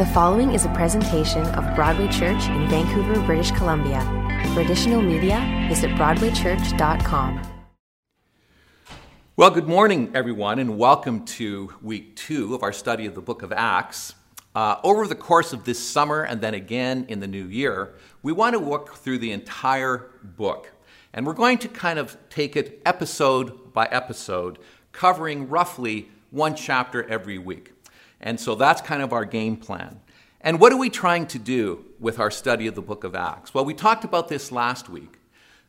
The following is a presentation of Broadway Church in Vancouver, British Columbia. For additional media, visit BroadwayChurch.com. Well, good morning, everyone, and welcome to week two of our study of the book of Acts. Uh, over the course of this summer and then again in the new year, we want to walk through the entire book. And we're going to kind of take it episode by episode, covering roughly one chapter every week. And so that's kind of our game plan. And what are we trying to do with our study of the book of Acts? Well, we talked about this last week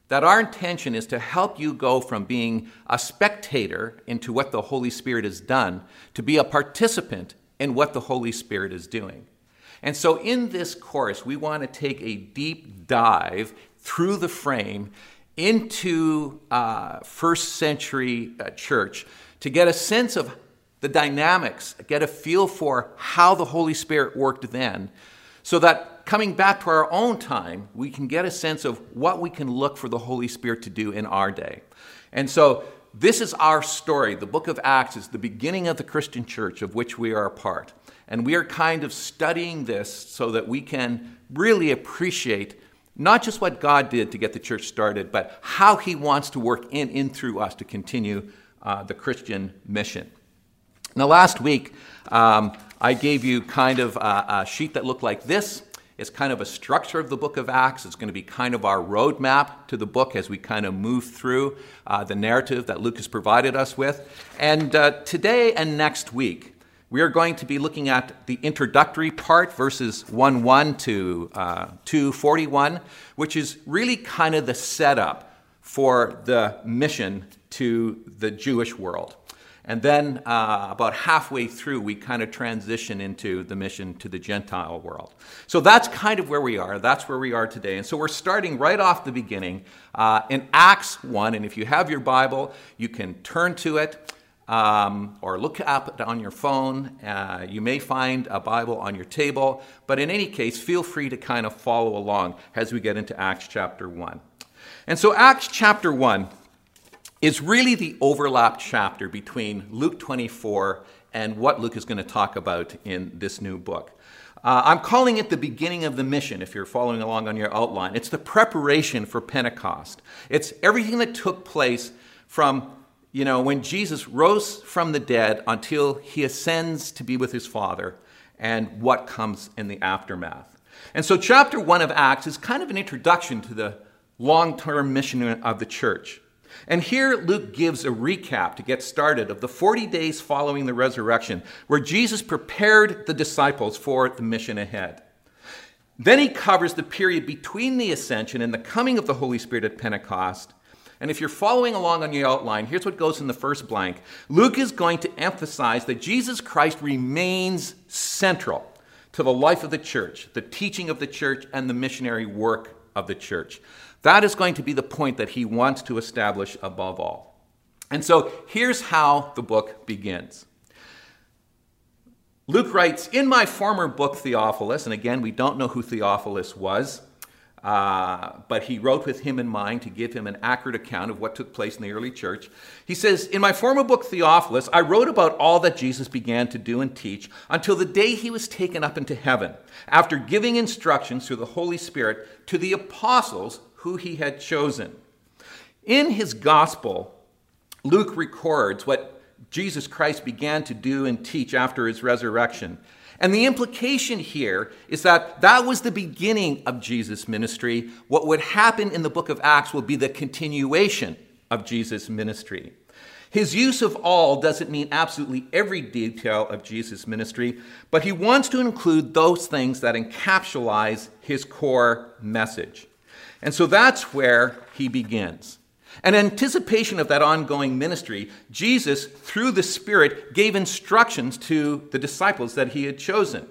that our intention is to help you go from being a spectator into what the Holy Spirit has done to be a participant in what the Holy Spirit is doing. And so, in this course, we want to take a deep dive through the frame into uh, first century uh, church to get a sense of the dynamics, get a feel for how the Holy Spirit worked then, so that coming back to our own time, we can get a sense of what we can look for the Holy Spirit to do in our day. And so, this is our story. The book of Acts is the beginning of the Christian church of which we are a part. And we are kind of studying this so that we can really appreciate not just what God did to get the church started, but how He wants to work in, in through us to continue uh, the Christian mission. Now, last week, um, I gave you kind of a, a, sheet that looked like this. It's kind of a structure of the book of Acts. It's going to be kind of our roadmap to the book as we kind of move through uh, the narrative that Luke has provided us with. And uh, today and next week, we are going to be looking at the introductory part, verses 1 1 to uh, 241, which is really kind of the setup for the mission to the Jewish world. And then uh, about halfway through, we kind of transition into the mission to the Gentile world. So that's kind of where we are. That's where we are today. And so we're starting right off the beginning uh, in Acts 1. And if you have your Bible, you can turn to it um, or look up on your phone. Uh, you may find a Bible on your table, but in any case, feel free to kind of follow along as we get into Acts chapter 1. And so, Acts chapter 1 is really the overlap chapter between Luke 24 and what Luke is going to talk about in this new book. Uh, I'm calling it the beginning of the mission if you're following along on your outline. It's the preparation for Pentecost. It's everything that took place from you know, when Jesus rose from the dead until he ascends to be with his Father and what comes in the aftermath. And so, chapter one of Acts is kind of an introduction to the long term mission of the church. And here Luke gives a recap to get started of the 40 days following the resurrection, where Jesus prepared the disciples for the mission ahead. Then he covers the period between the ascension and the coming of the Holy Spirit at Pentecost and if you're following along on your outline, here's what goes in the first blank. Luke is going to emphasize that Jesus Christ remains central to the life of the church, the teaching of the church, and the missionary work of the church. That is going to be the point that he wants to establish above all. And so here's how the book begins. Luke writes, In my former book, Theophilus, and again, we don't know who Theophilus was. Uh, but he wrote with him in mind to give him an accurate account of what took place in the early church. He says, In my former book, Theophilus, I wrote about all that Jesus began to do and teach until the day he was taken up into heaven, after giving instructions through the Holy Spirit to the apostles who he had chosen. In his gospel, Luke records what Jesus Christ began to do and teach after his resurrection. And the implication here is that that was the beginning of Jesus' ministry. What would happen in the book of Acts will be the continuation of Jesus' ministry. His use of all doesn't mean absolutely every detail of Jesus' ministry, but he wants to include those things that encapsulize his core message. And so that's where he begins. In anticipation of that ongoing ministry, Jesus, through the Spirit, gave instructions to the disciples that he had chosen.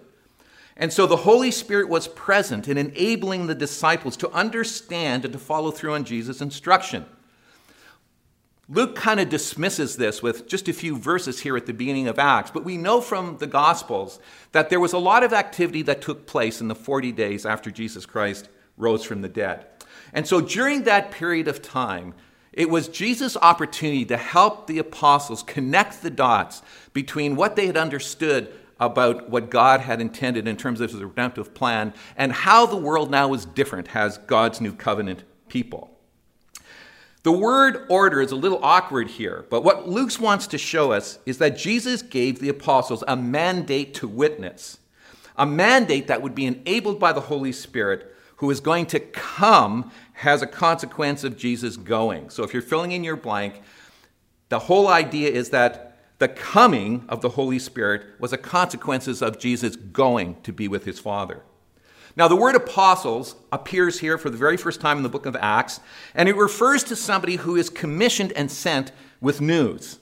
And so the Holy Spirit was present in enabling the disciples to understand and to follow through on Jesus' instruction. Luke kind of dismisses this with just a few verses here at the beginning of Acts, but we know from the Gospels that there was a lot of activity that took place in the 40 days after Jesus Christ rose from the dead. And so during that period of time, it was Jesus' opportunity to help the apostles connect the dots between what they had understood about what God had intended in terms of his redemptive plan and how the world now is different as God's new covenant people. The word order is a little awkward here, but what Luke wants to show us is that Jesus gave the apostles a mandate to witness, a mandate that would be enabled by the Holy Spirit who is going to come has a consequence of Jesus going. So if you're filling in your blank, the whole idea is that the coming of the Holy Spirit was a consequences of Jesus going to be with his Father. Now, the word apostles appears here for the very first time in the book of Acts, and it refers to somebody who is commissioned and sent with news.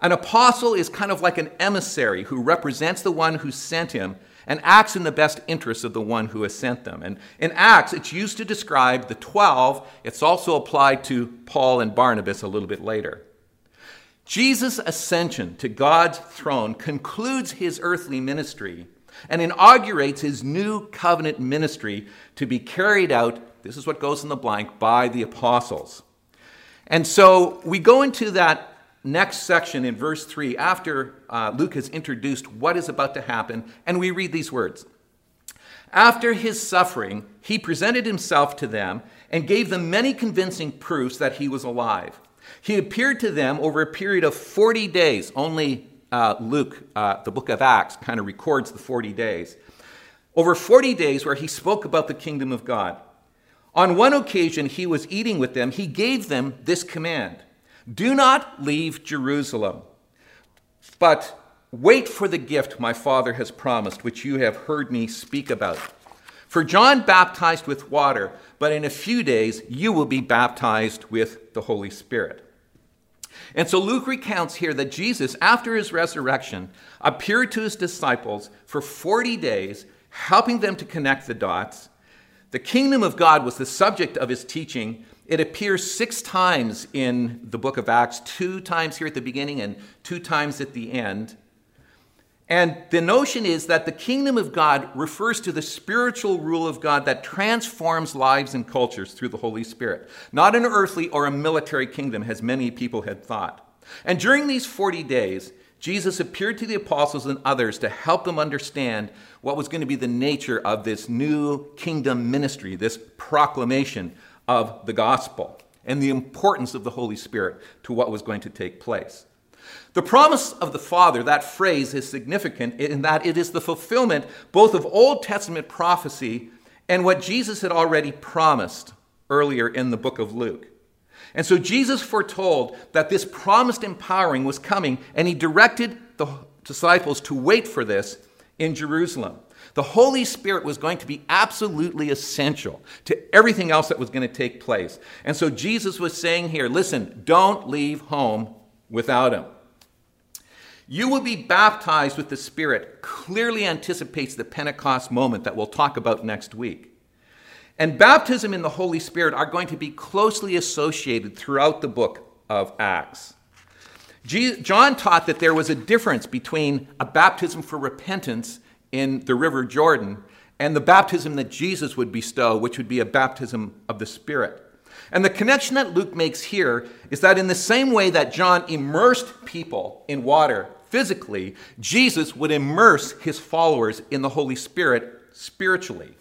An apostle is kind of like an emissary who represents the one who sent him and acts in the best interest of the one who has sent them. And in Acts, it's used to describe the 12. It's also applied to Paul and Barnabas a little bit later. Jesus' ascension to God's throne concludes his earthly ministry and inaugurates his new covenant ministry to be carried out, this is what goes in the blank, by the apostles. And so we go into that next section in verse 3 after uh, Luke has introduced what is about to happen, and we read these words. After his suffering, he presented himself to them and gave them many convincing proofs that he was alive. He appeared to them over a period of 40 days. Only uh, Luke, uh, the book of Acts, kind of records the 40 days. Over 40 days where he spoke about the kingdom of God. On one occasion, he was eating with them. He gave them this command do not leave Jerusalem, but wait for the gift my Father has promised, which you have heard me speak about. For John baptized with water, but in a few days you will be baptized with the Holy Spirit. And so Luke recounts here that Jesus, after his resurrection, appeared to his disciples for 40 days, helping them to connect the dots. The kingdom of God was the subject of his teaching, it appears six times in the book of Acts, two times here at the beginning and two times at the end. And the notion is that the kingdom of God refers to the spiritual rule of God that transforms lives and cultures through the Holy Spirit, not an earthly or a military kingdom, as many people had thought. And during these 40 days, Jesus appeared to the apostles and others to help them understand what was going to be the nature of this new kingdom ministry, this proclamation of the gospel and the importance of the Holy Spirit to what was going to take place. The promise of the Father, that phrase is significant in that it is the fulfillment both of Old Testament prophecy and what Jesus had already promised earlier in the book of Luke. And so Jesus foretold that this promised empowering was coming, and he directed the disciples to wait for this in Jerusalem. The Holy Spirit was going to be absolutely essential to everything else that was going to take place. And so Jesus was saying here listen, don't leave home without Him. You will be baptized with the Spirit clearly anticipates the Pentecost moment that we'll talk about next week. And baptism in the Holy Spirit are going to be closely associated throughout the book of Acts. John taught that there was a difference between a baptism for repentance in the River Jordan and the baptism that Jesus would bestow, which would be a baptism of the Spirit. And the connection that Luke makes here is that in the same way that John immersed people in water physically, Jesus would immerse his followers in the Holy Spirit spiritually.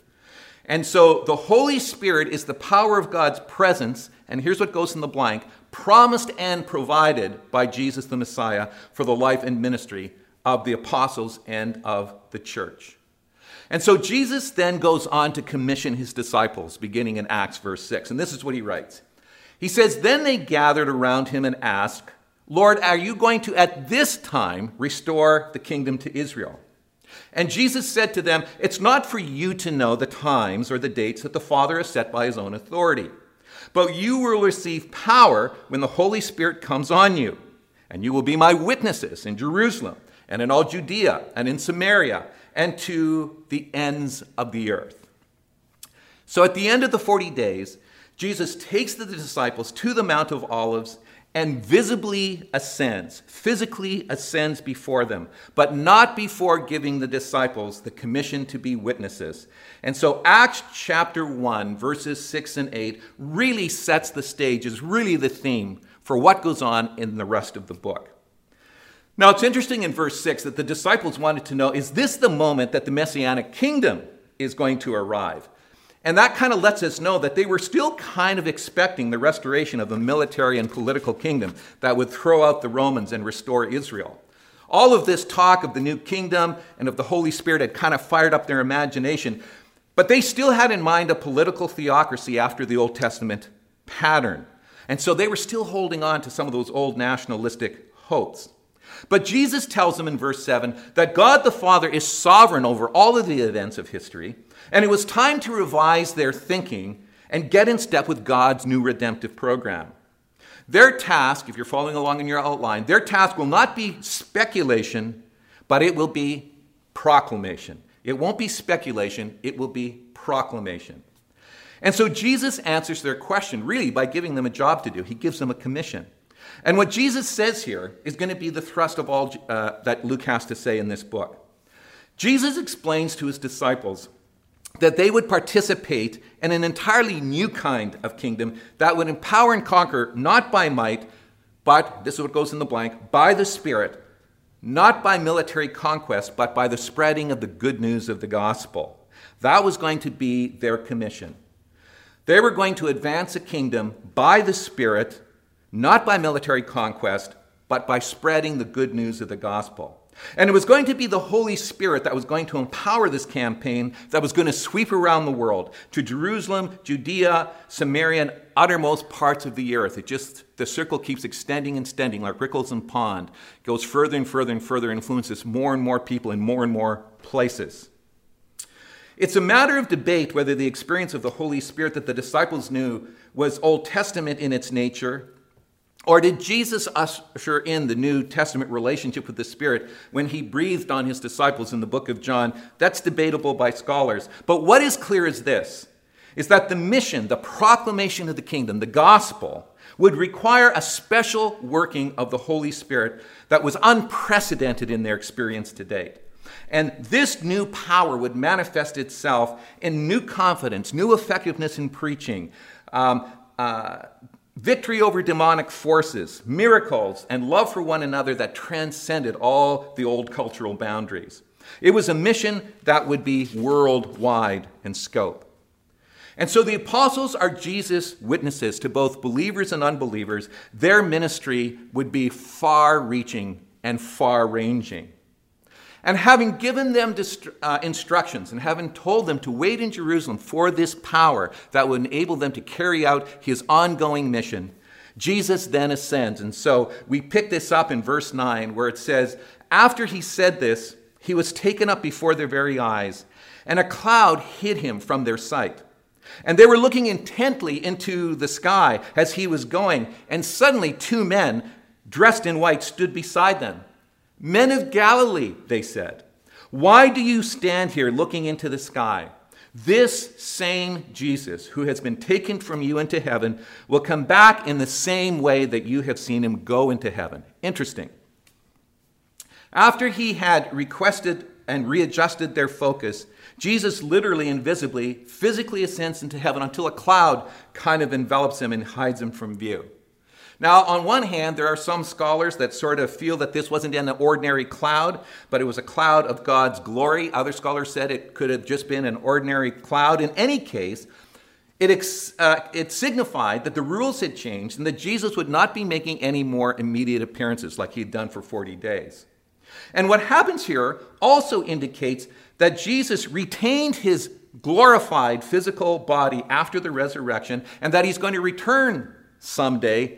And so the Holy Spirit is the power of God's presence, and here's what goes in the blank promised and provided by Jesus the Messiah for the life and ministry of the apostles and of the church. And so Jesus then goes on to commission his disciples, beginning in Acts verse 6. And this is what he writes He says, Then they gathered around him and asked, Lord, are you going to at this time restore the kingdom to Israel? And Jesus said to them, It's not for you to know the times or the dates that the Father has set by his own authority, but you will receive power when the Holy Spirit comes on you, and you will be my witnesses in Jerusalem and in all Judea and in Samaria and to the ends of the earth. So at the end of the 40 days, Jesus takes the disciples to the Mount of Olives and visibly ascends, physically ascends before them, but not before giving the disciples the commission to be witnesses. And so Acts chapter 1, verses 6 and 8, really sets the stage, is really the theme for what goes on in the rest of the book. Now, it's interesting in verse 6 that the disciples wanted to know is this the moment that the messianic kingdom is going to arrive? And that kind of lets us know that they were still kind of expecting the restoration of a military and political kingdom that would throw out the Romans and restore Israel. All of this talk of the new kingdom and of the Holy Spirit had kind of fired up their imagination, but they still had in mind a political theocracy after the Old Testament pattern. And so they were still holding on to some of those old nationalistic hopes. But Jesus tells them in verse 7 that God the Father is sovereign over all of the events of history, and it was time to revise their thinking and get in step with God's new redemptive program. Their task, if you're following along in your outline, their task will not be speculation, but it will be proclamation. It won't be speculation, it will be proclamation. And so Jesus answers their question really by giving them a job to do. He gives them a commission. And what Jesus says here is going to be the thrust of all uh, that Luke has to say in this book. Jesus explains to his disciples that they would participate in an entirely new kind of kingdom that would empower and conquer not by might, but, this is what goes in the blank, by the Spirit, not by military conquest, but by the spreading of the good news of the gospel. That was going to be their commission. They were going to advance a kingdom by the Spirit not by military conquest, but by spreading the good news of the gospel. And it was going to be the Holy Spirit that was going to empower this campaign that was going to sweep around the world to Jerusalem, Judea, Samaria, and uttermost parts of the earth. It just, the circle keeps extending and extending like ripples in pond. Goes further and further and further, influences more and more people in more and more places. It's a matter of debate whether the experience of the Holy Spirit that the disciples knew was Old Testament in its nature or did Jesus usher in the New Testament relationship with the Spirit when he breathed on his disciples in the book of John? That's debatable by scholars. But what is clear is this is that the mission, the proclamation of the kingdom, the gospel, would require a special working of the Holy Spirit that was unprecedented in their experience to date. And this new power would manifest itself in new confidence, new effectiveness in preaching, um, uh, victory over demonic forces, miracles, and love for one another that transcended all the old cultural boundaries. It was a mission that would be worldwide in scope. And so the apostles are Jesus' witnesses to both believers and unbelievers. Their ministry would be far reaching and far ranging. And having given them uh, instructions and having told them to wait in Jerusalem for this power that would enable them to carry out his ongoing mission, Jesus then ascends. And so we pick this up in verse 9 where it says, After he said this, he was taken up before their very eyes, and a cloud hid him from their sight. And they were looking intently into the sky as he was going, and suddenly two men dressed in white stood beside them. Men of Galilee, they said, why do you stand here looking into the sky? This same Jesus, who has been taken from you into heaven, will come back in the same way that you have seen him go into heaven. Interesting. After he had requested and readjusted their focus, Jesus literally and visibly, physically ascends into heaven until a cloud kind of envelops him and hides him from view. Now, on one hand, there are some scholars that sort of feel that this wasn't an ordinary cloud, but it was a cloud of God's glory. Other scholars said it could have just been an ordinary cloud. In any case, it, ex, uh, it signified that the rules had changed and that Jesus would not be making any more immediate appearances like he had done for 40 days. And what happens here also indicates that Jesus retained his glorified physical body after the resurrection and that he's going to return someday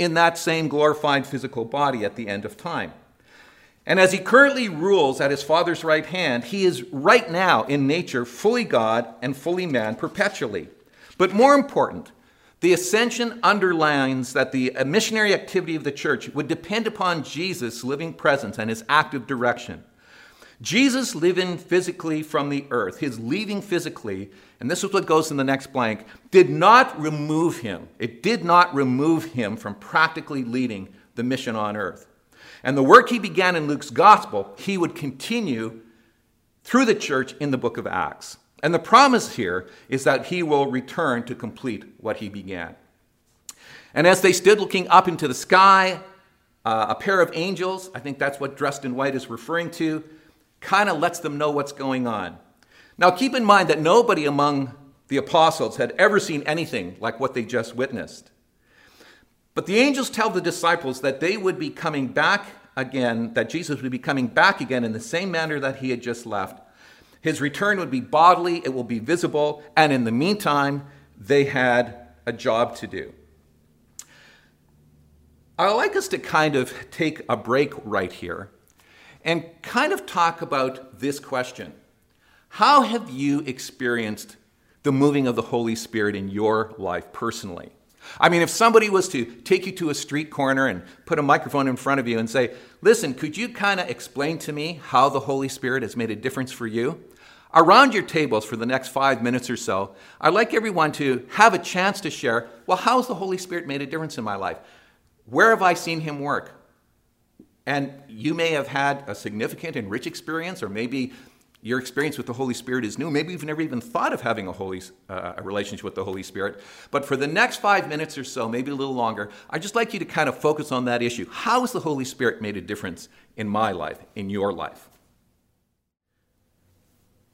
in that same glorified physical body at the end of time. And as he currently rules at his Father's right hand, he is right now in nature fully God and fully man perpetually. But more important, the ascension underlines that the missionary activity of the church would depend upon Jesus' living presence and his active direction. Jesus living physically from the earth, his leaving physically, and this is what goes in the next blank, did not remove him. It did not remove him from practically leading the mission on earth. And the work he began in Luke's gospel, he would continue through the church in the book of Acts. And the promise here is that he will return to complete what he began. And as they stood looking up into the sky, Uh, a pair of angels, I think that's what dressed in white is referring to, kind of lets them know what's going on. Now, keep in mind that nobody among the apostles had ever seen anything like what they just witnessed. But the angels tell the disciples that they would be coming back again, that Jesus would be coming back again in the same manner that he had just left. His return would be bodily, it will be visible, and in the meantime, they had a job to do. I'd like us to kind of take a break right here and kind of talk about this question How have you experienced the moving of the Holy Spirit in your life personally? I mean, if somebody was to take you to a street corner and put a microphone in front of you and say, Listen, could you kind of explain to me how the Holy Spirit has made a difference for you? Around your tables for the next five minutes or so, I'd like everyone to have a chance to share, well, how has the Holy Spirit made a difference in my life? Where have I seen him work? And you may have had a significant and rich experience, or maybe your experience with the Holy Spirit is new. Maybe you've never even thought of having a, holy, uh, a relationship with the Holy Spirit. But for the next five minutes or so, maybe a little longer, I'd just like you to kind of focus on that issue. How has the Holy Spirit made a difference in my life, in your life?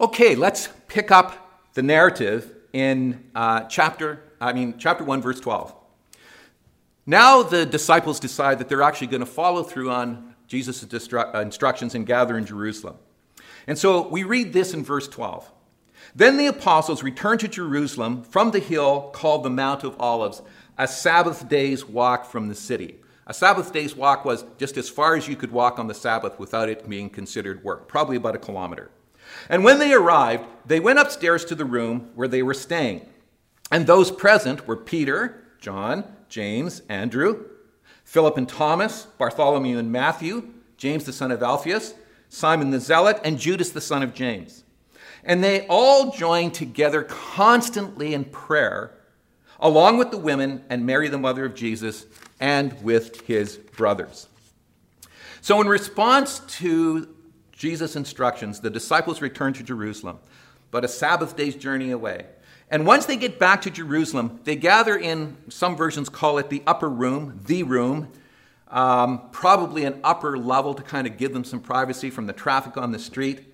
Okay, let's pick up the narrative in uh, chapter, I mean, chapter 1, verse 12. Now the disciples decide that they're actually going to follow through on Jesus' uh, instructions and gather in Jerusalem. And so we read this in verse 12. Then the apostles returned to Jerusalem from the hill called the Mount of Olives, a Sabbath day's walk from the city. A Sabbath day's walk was just as far as you could walk on the Sabbath without it being considered work, probably about a kilometer. And when they arrived, they went upstairs to the room where they were staying. And those present were Peter, John, James, Andrew, Philip and Thomas, Bartholomew and Matthew, James the son of Alphaeus, Simon the Zealot, and Judas the son of James. And they all joined together constantly in prayer, along with the women and Mary, the mother of Jesus, and with his brothers. So, in response to Jesus' instructions, the disciples returned to Jerusalem, but a Sabbath day's journey away. And once they get back to Jerusalem, they gather in, some versions call it the upper room, the room, um, probably an upper level to kind of give them some privacy from the traffic on the street.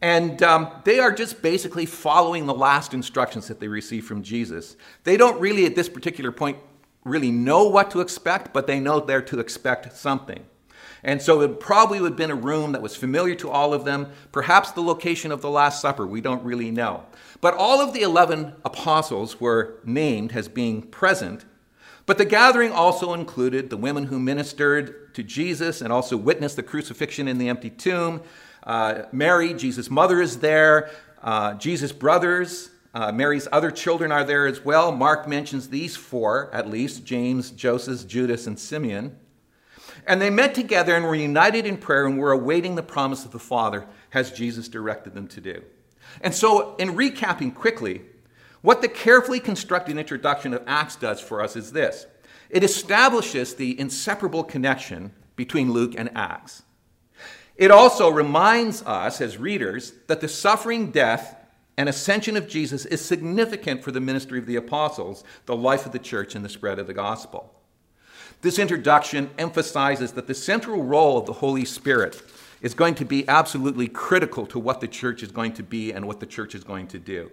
And um, they are just basically following the last instructions that they received from Jesus. They don't really, at this particular point, really know what to expect, but they know they're to expect something. And so it probably would have been a room that was familiar to all of them, perhaps the location of the Last Supper, we don't really know. But all of the 11 apostles were named as being present. But the gathering also included the women who ministered to Jesus and also witnessed the crucifixion in the empty tomb. Uh, Mary, Jesus' mother, is there. Uh, Jesus' brothers, uh, Mary's other children are there as well. Mark mentions these four, at least James, Joseph, Judas, and Simeon. And they met together and were united in prayer and were awaiting the promise of the Father as Jesus directed them to do. And so, in recapping quickly, what the carefully constructed introduction of Acts does for us is this it establishes the inseparable connection between Luke and Acts. It also reminds us as readers that the suffering, death, and ascension of Jesus is significant for the ministry of the apostles, the life of the church, and the spread of the gospel. This introduction emphasizes that the central role of the Holy Spirit is going to be absolutely critical to what the church is going to be and what the church is going to do.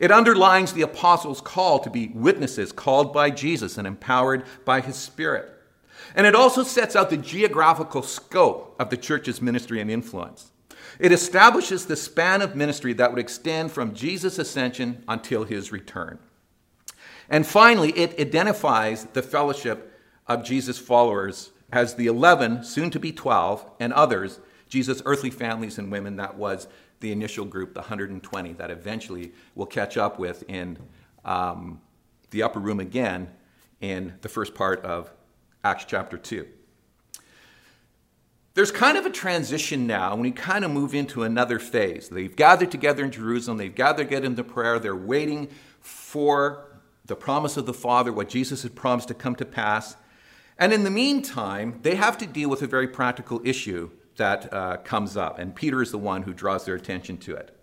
It underlines the apostles' call to be witnesses called by Jesus and empowered by his Spirit. And it also sets out the geographical scope of the church's ministry and influence. It establishes the span of ministry that would extend from Jesus' ascension until his return. And finally, it identifies the fellowship of Jesus' followers as the 11, soon to be 12, and others, Jesus' earthly families and women, that was the initial group, the 120, that eventually we'll catch up with in um, the upper room again in the first part of Acts chapter 2. There's kind of a transition now when we kind of move into another phase. They've gathered together in Jerusalem, they've gathered together into prayer, they're waiting for the promise of the Father, what Jesus had promised to come to pass. And in the meantime, they have to deal with a very practical issue that uh, comes up, and Peter is the one who draws their attention to it.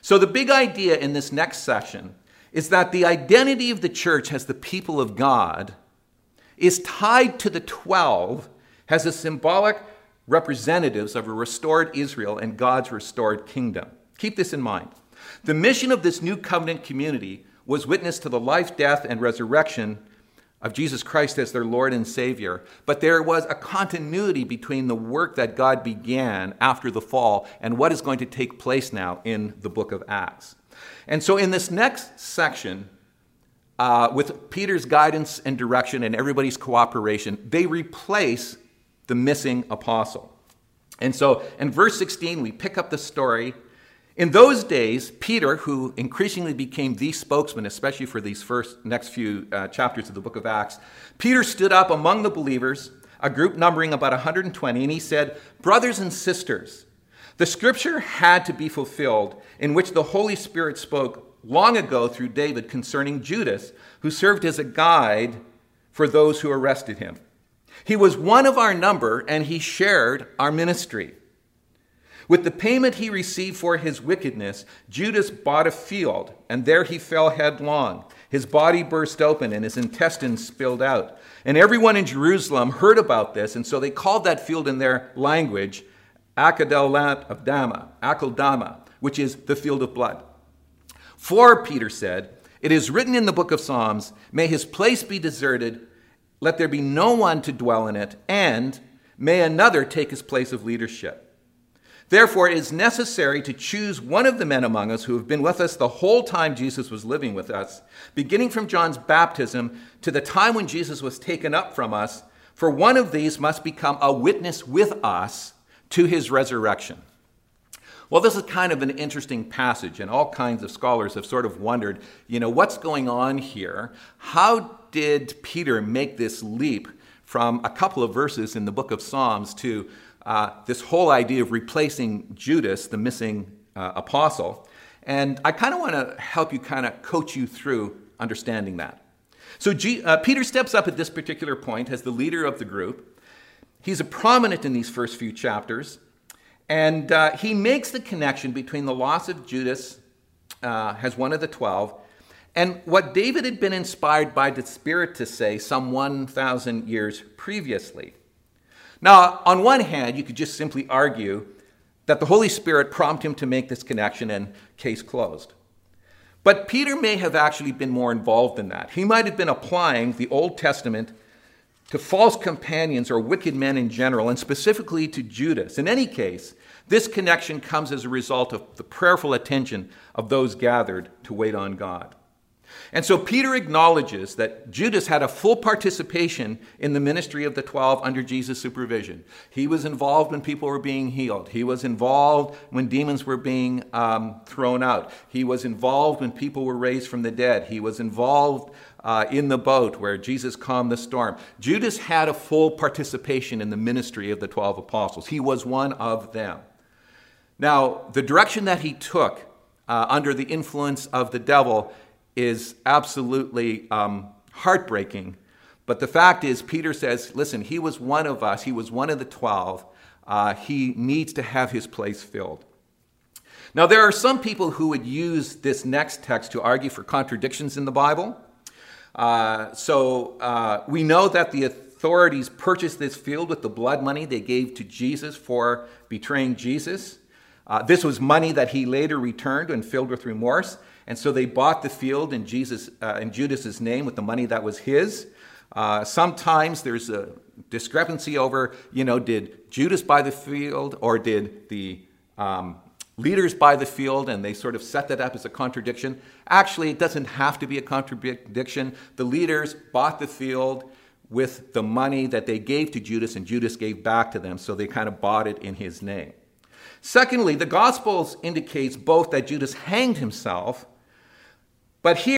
So, the big idea in this next session is that the identity of the church as the people of God is tied to the 12 has the symbolic representatives of a restored Israel and God's restored kingdom. Keep this in mind. The mission of this new covenant community was witness to the life, death, and resurrection of Jesus Christ as their Lord and Savior, but there was a continuity between the work that God began after the fall and what is going to take place now in the book of Acts. And so, in this next section, uh, with Peter's guidance and direction and everybody's cooperation, they replace the missing apostle. And so, in verse 16, we pick up the story in those days, Peter, who increasingly became the spokesman, especially for these first next few uh, chapters of the book of Acts, Peter stood up among the believers, a group numbering about 120, and he said, Brothers and sisters, the scripture had to be fulfilled in which the Holy Spirit spoke long ago through David concerning Judas, who served as a guide for those who arrested him. He was one of our number, and he shared our ministry. With the payment he received for his wickedness, Judas bought a field, and there he fell headlong. His body burst open, and his intestines spilled out. And everyone in Jerusalem heard about this, and so they called that field in their language Akeldama of Dama, Akeldama, which is the field of blood. For, Peter said, it is written in the book of Psalms, May his place be deserted, let there be no one to dwell in it, and may another take his place of leadership. Therefore, it is necessary to choose one of the men among us who have been with us the whole time Jesus was living with us, beginning from John's baptism to the time when Jesus was taken up from us, for one of these must become a witness with us to his resurrection. Well, this is kind of an interesting passage, and all kinds of scholars have sort of wondered, you know, what's going on here? How did Peter make this leap from a couple of verses in the book of Psalms to uh, this whole idea of replacing Judas, the missing uh, apostle. And I kind of want to help you kind of coach you through understanding that. So G, uh, Peter steps up at this particular point as the leader of the group. He's a prominent in these first few chapters, and uh, he makes the connection between the loss of Judas uh, as one of the twelve and what David had been inspired by the Spirit to say some 1,000 years previously. Now, on one hand, you could just simply argue that the Holy Spirit prompted him to make this connection and case closed. But Peter may have actually been more involved in that. He might have been applying the Old Testament to false companions or wicked men in general, and specifically to Judas. In any case, this connection comes as a result of the prayerful attention of those gathered to wait on God. And so Peter acknowledges that Judas had a full participation in the ministry of the 12 under Jesus' supervision. He was involved when people were being healed, he was involved when demons were being um, thrown out, he was involved when people were raised from the dead, he was involved. Uh, in the boat where Jesus calmed the storm. Judas had a full participation in the ministry of the 12 apostles. He was one of them. Now, the direction that he took uh, under the influence of the devil is absolutely um, heartbreaking. But the fact is, Peter says, listen, he was one of us, he was one of the 12. Uh, he needs to have his place filled. Now, there are some people who would use this next text to argue for contradictions in the Bible. Uh, so uh, we know that the authorities purchased this field with the blood money they gave to Jesus for betraying Jesus. Uh, this was money that he later returned and filled with remorse. And so they bought the field in, Jesus, uh, in Judas's name with the money that was his. Uh, sometimes there's a discrepancy over, you know, did Judas buy the field or did the um, leaders buy the field and they sort of set that up as a contradiction. Actually, it doesn't have to be a contradiction. The leaders bought the field with the money that they gave to Judas and Judas gave back to them, so they kind of bought it in his name. Secondly, the Gospels indicates both that Judas hanged himself but here,